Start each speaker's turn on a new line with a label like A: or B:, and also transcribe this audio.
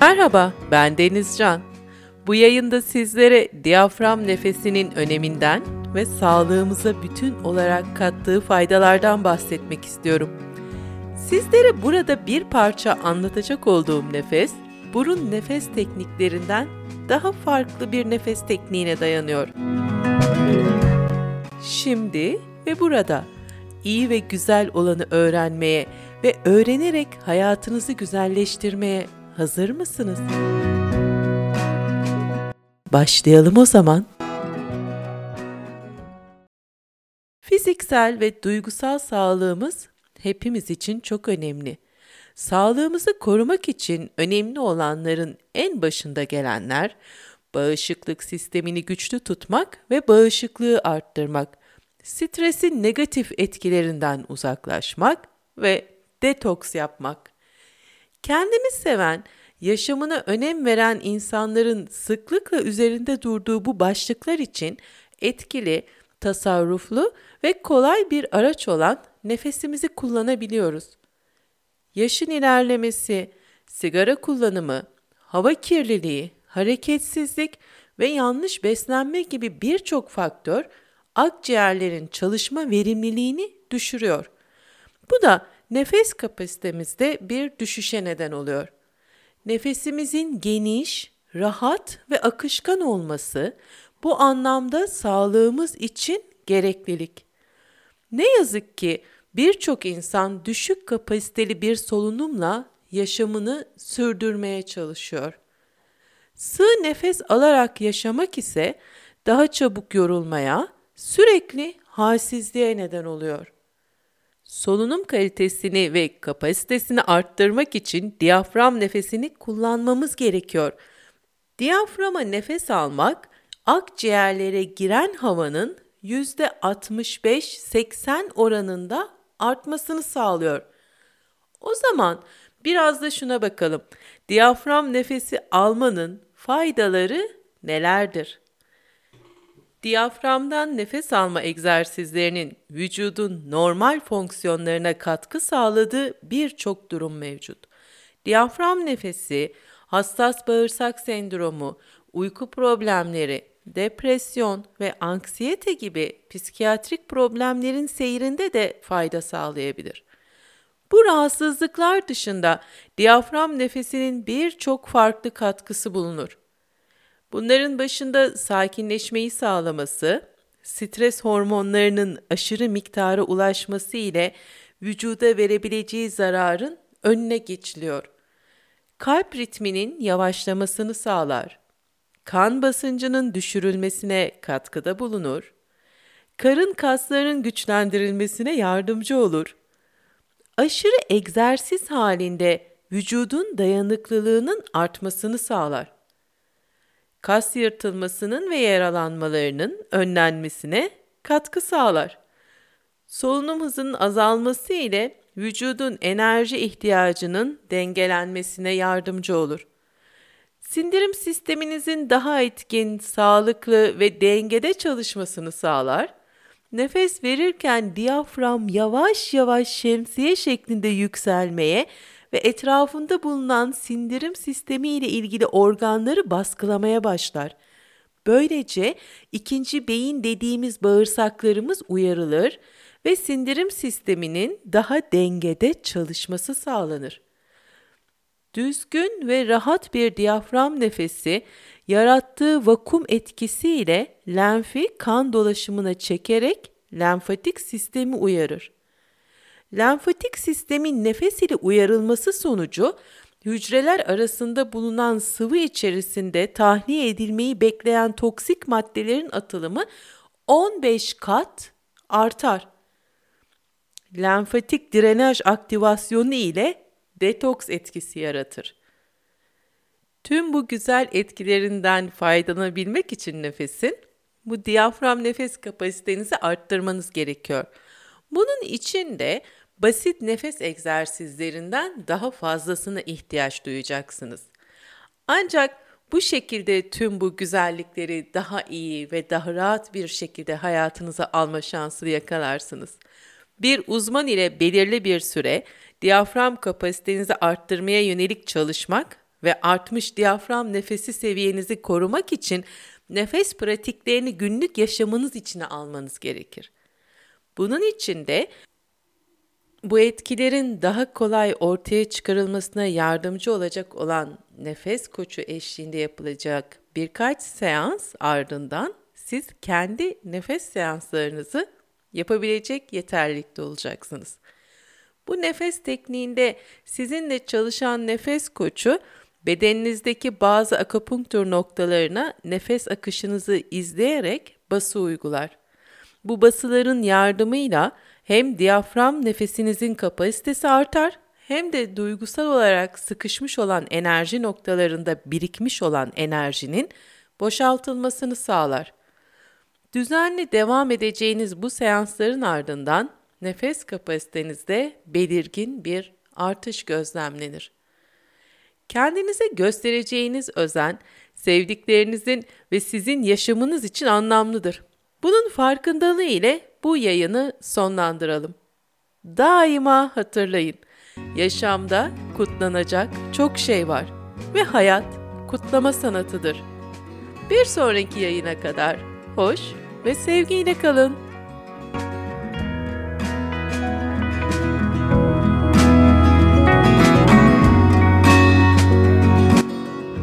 A: Merhaba, ben Denizcan. Bu yayında sizlere diyafram nefesinin öneminden ve sağlığımıza bütün olarak kattığı faydalardan bahsetmek istiyorum. Sizlere burada bir parça anlatacak olduğum nefes, burun nefes tekniklerinden daha farklı bir nefes tekniğine dayanıyor. Şimdi ve burada iyi ve güzel olanı öğrenmeye ve öğrenerek hayatınızı güzelleştirmeye hazır mısınız? Başlayalım o zaman. Fiziksel ve duygusal sağlığımız hepimiz için çok önemli. Sağlığımızı korumak için önemli olanların en başında gelenler bağışıklık sistemini güçlü tutmak ve bağışıklığı arttırmak, stresin negatif etkilerinden uzaklaşmak ve detoks yapmak. Kendini seven, yaşamına önem veren insanların sıklıkla üzerinde durduğu bu başlıklar için etkili, tasarruflu ve kolay bir araç olan nefesimizi kullanabiliyoruz. Yaşın ilerlemesi, sigara kullanımı, hava kirliliği, hareketsizlik ve yanlış beslenme gibi birçok faktör akciğerlerin çalışma verimliliğini düşürüyor. Bu da nefes kapasitemizde bir düşüşe neden oluyor. Nefesimizin geniş, rahat ve akışkan olması bu anlamda sağlığımız için gereklilik. Ne yazık ki birçok insan düşük kapasiteli bir solunumla yaşamını sürdürmeye çalışıyor. Sığ nefes alarak yaşamak ise daha çabuk yorulmaya, sürekli halsizliğe neden oluyor. Solunum kalitesini ve kapasitesini arttırmak için diyafram nefesini kullanmamız gerekiyor. Diyaframa nefes almak, akciğerlere giren havanın %65-80 oranında artmasını sağlıyor. O zaman biraz da şuna bakalım. Diyafram nefesi almanın faydaları nelerdir? Diyaframdan nefes alma egzersizlerinin vücudun normal fonksiyonlarına katkı sağladığı birçok durum mevcut. Diyafram nefesi, hassas bağırsak sendromu, uyku problemleri, depresyon ve anksiyete gibi psikiyatrik problemlerin seyrinde de fayda sağlayabilir. Bu rahatsızlıklar dışında diyafram nefesinin birçok farklı katkısı bulunur. Bunların başında sakinleşmeyi sağlaması, stres hormonlarının aşırı miktara ulaşması ile vücuda verebileceği zararın önüne geçiliyor. Kalp ritminin yavaşlamasını sağlar. Kan basıncının düşürülmesine katkıda bulunur. Karın kaslarının güçlendirilmesine yardımcı olur. Aşırı egzersiz halinde vücudun dayanıklılığının artmasını sağlar kas yırtılmasının ve yaralanmalarının önlenmesine katkı sağlar. Solunum hızının azalması ile vücudun enerji ihtiyacının dengelenmesine yardımcı olur. Sindirim sisteminizin daha etkin, sağlıklı ve dengede çalışmasını sağlar. Nefes verirken diyafram yavaş yavaş şemsiye şeklinde yükselmeye ve etrafında bulunan sindirim sistemi ile ilgili organları baskılamaya başlar. Böylece ikinci beyin dediğimiz bağırsaklarımız uyarılır ve sindirim sisteminin daha dengede çalışması sağlanır. Düzgün ve rahat bir diyafram nefesi yarattığı vakum etkisiyle lenfi kan dolaşımına çekerek lenfatik sistemi uyarır. Lenfatik sistemin nefes ile uyarılması sonucu hücreler arasında bulunan sıvı içerisinde tahliye edilmeyi bekleyen toksik maddelerin atılımı 15 kat artar. Lenfatik drenaj aktivasyonu ile detoks etkisi yaratır. Tüm bu güzel etkilerinden faydalanabilmek için nefesin, bu diyafram nefes kapasitenizi arttırmanız gerekiyor. Bunun için de basit nefes egzersizlerinden daha fazlasına ihtiyaç duyacaksınız. Ancak bu şekilde tüm bu güzellikleri daha iyi ve daha rahat bir şekilde hayatınıza alma şansı yakalarsınız. Bir uzman ile belirli bir süre diyafram kapasitenizi arttırmaya yönelik çalışmak ve artmış diyafram nefesi seviyenizi korumak için nefes pratiklerini günlük yaşamınız içine almanız gerekir. Bunun için de bu etkilerin daha kolay ortaya çıkarılmasına yardımcı olacak olan nefes koçu eşliğinde yapılacak birkaç seans ardından siz kendi nefes seanslarınızı yapabilecek yeterlilikte olacaksınız. Bu nefes tekniğinde sizinle çalışan nefes koçu bedeninizdeki bazı akupunktur noktalarına nefes akışınızı izleyerek bası uygular. Bu basıların yardımıyla hem diyafram nefesinizin kapasitesi artar hem de duygusal olarak sıkışmış olan enerji noktalarında birikmiş olan enerjinin boşaltılmasını sağlar. Düzenli devam edeceğiniz bu seansların ardından nefes kapasitenizde belirgin bir artış gözlemlenir. Kendinize göstereceğiniz özen, sevdiklerinizin ve sizin yaşamınız için anlamlıdır. Bunun farkındalığı ile bu yayını sonlandıralım. Daima hatırlayın. Yaşamda kutlanacak çok şey var ve hayat kutlama sanatıdır. Bir sonraki yayına kadar hoş ve sevgiyle kalın.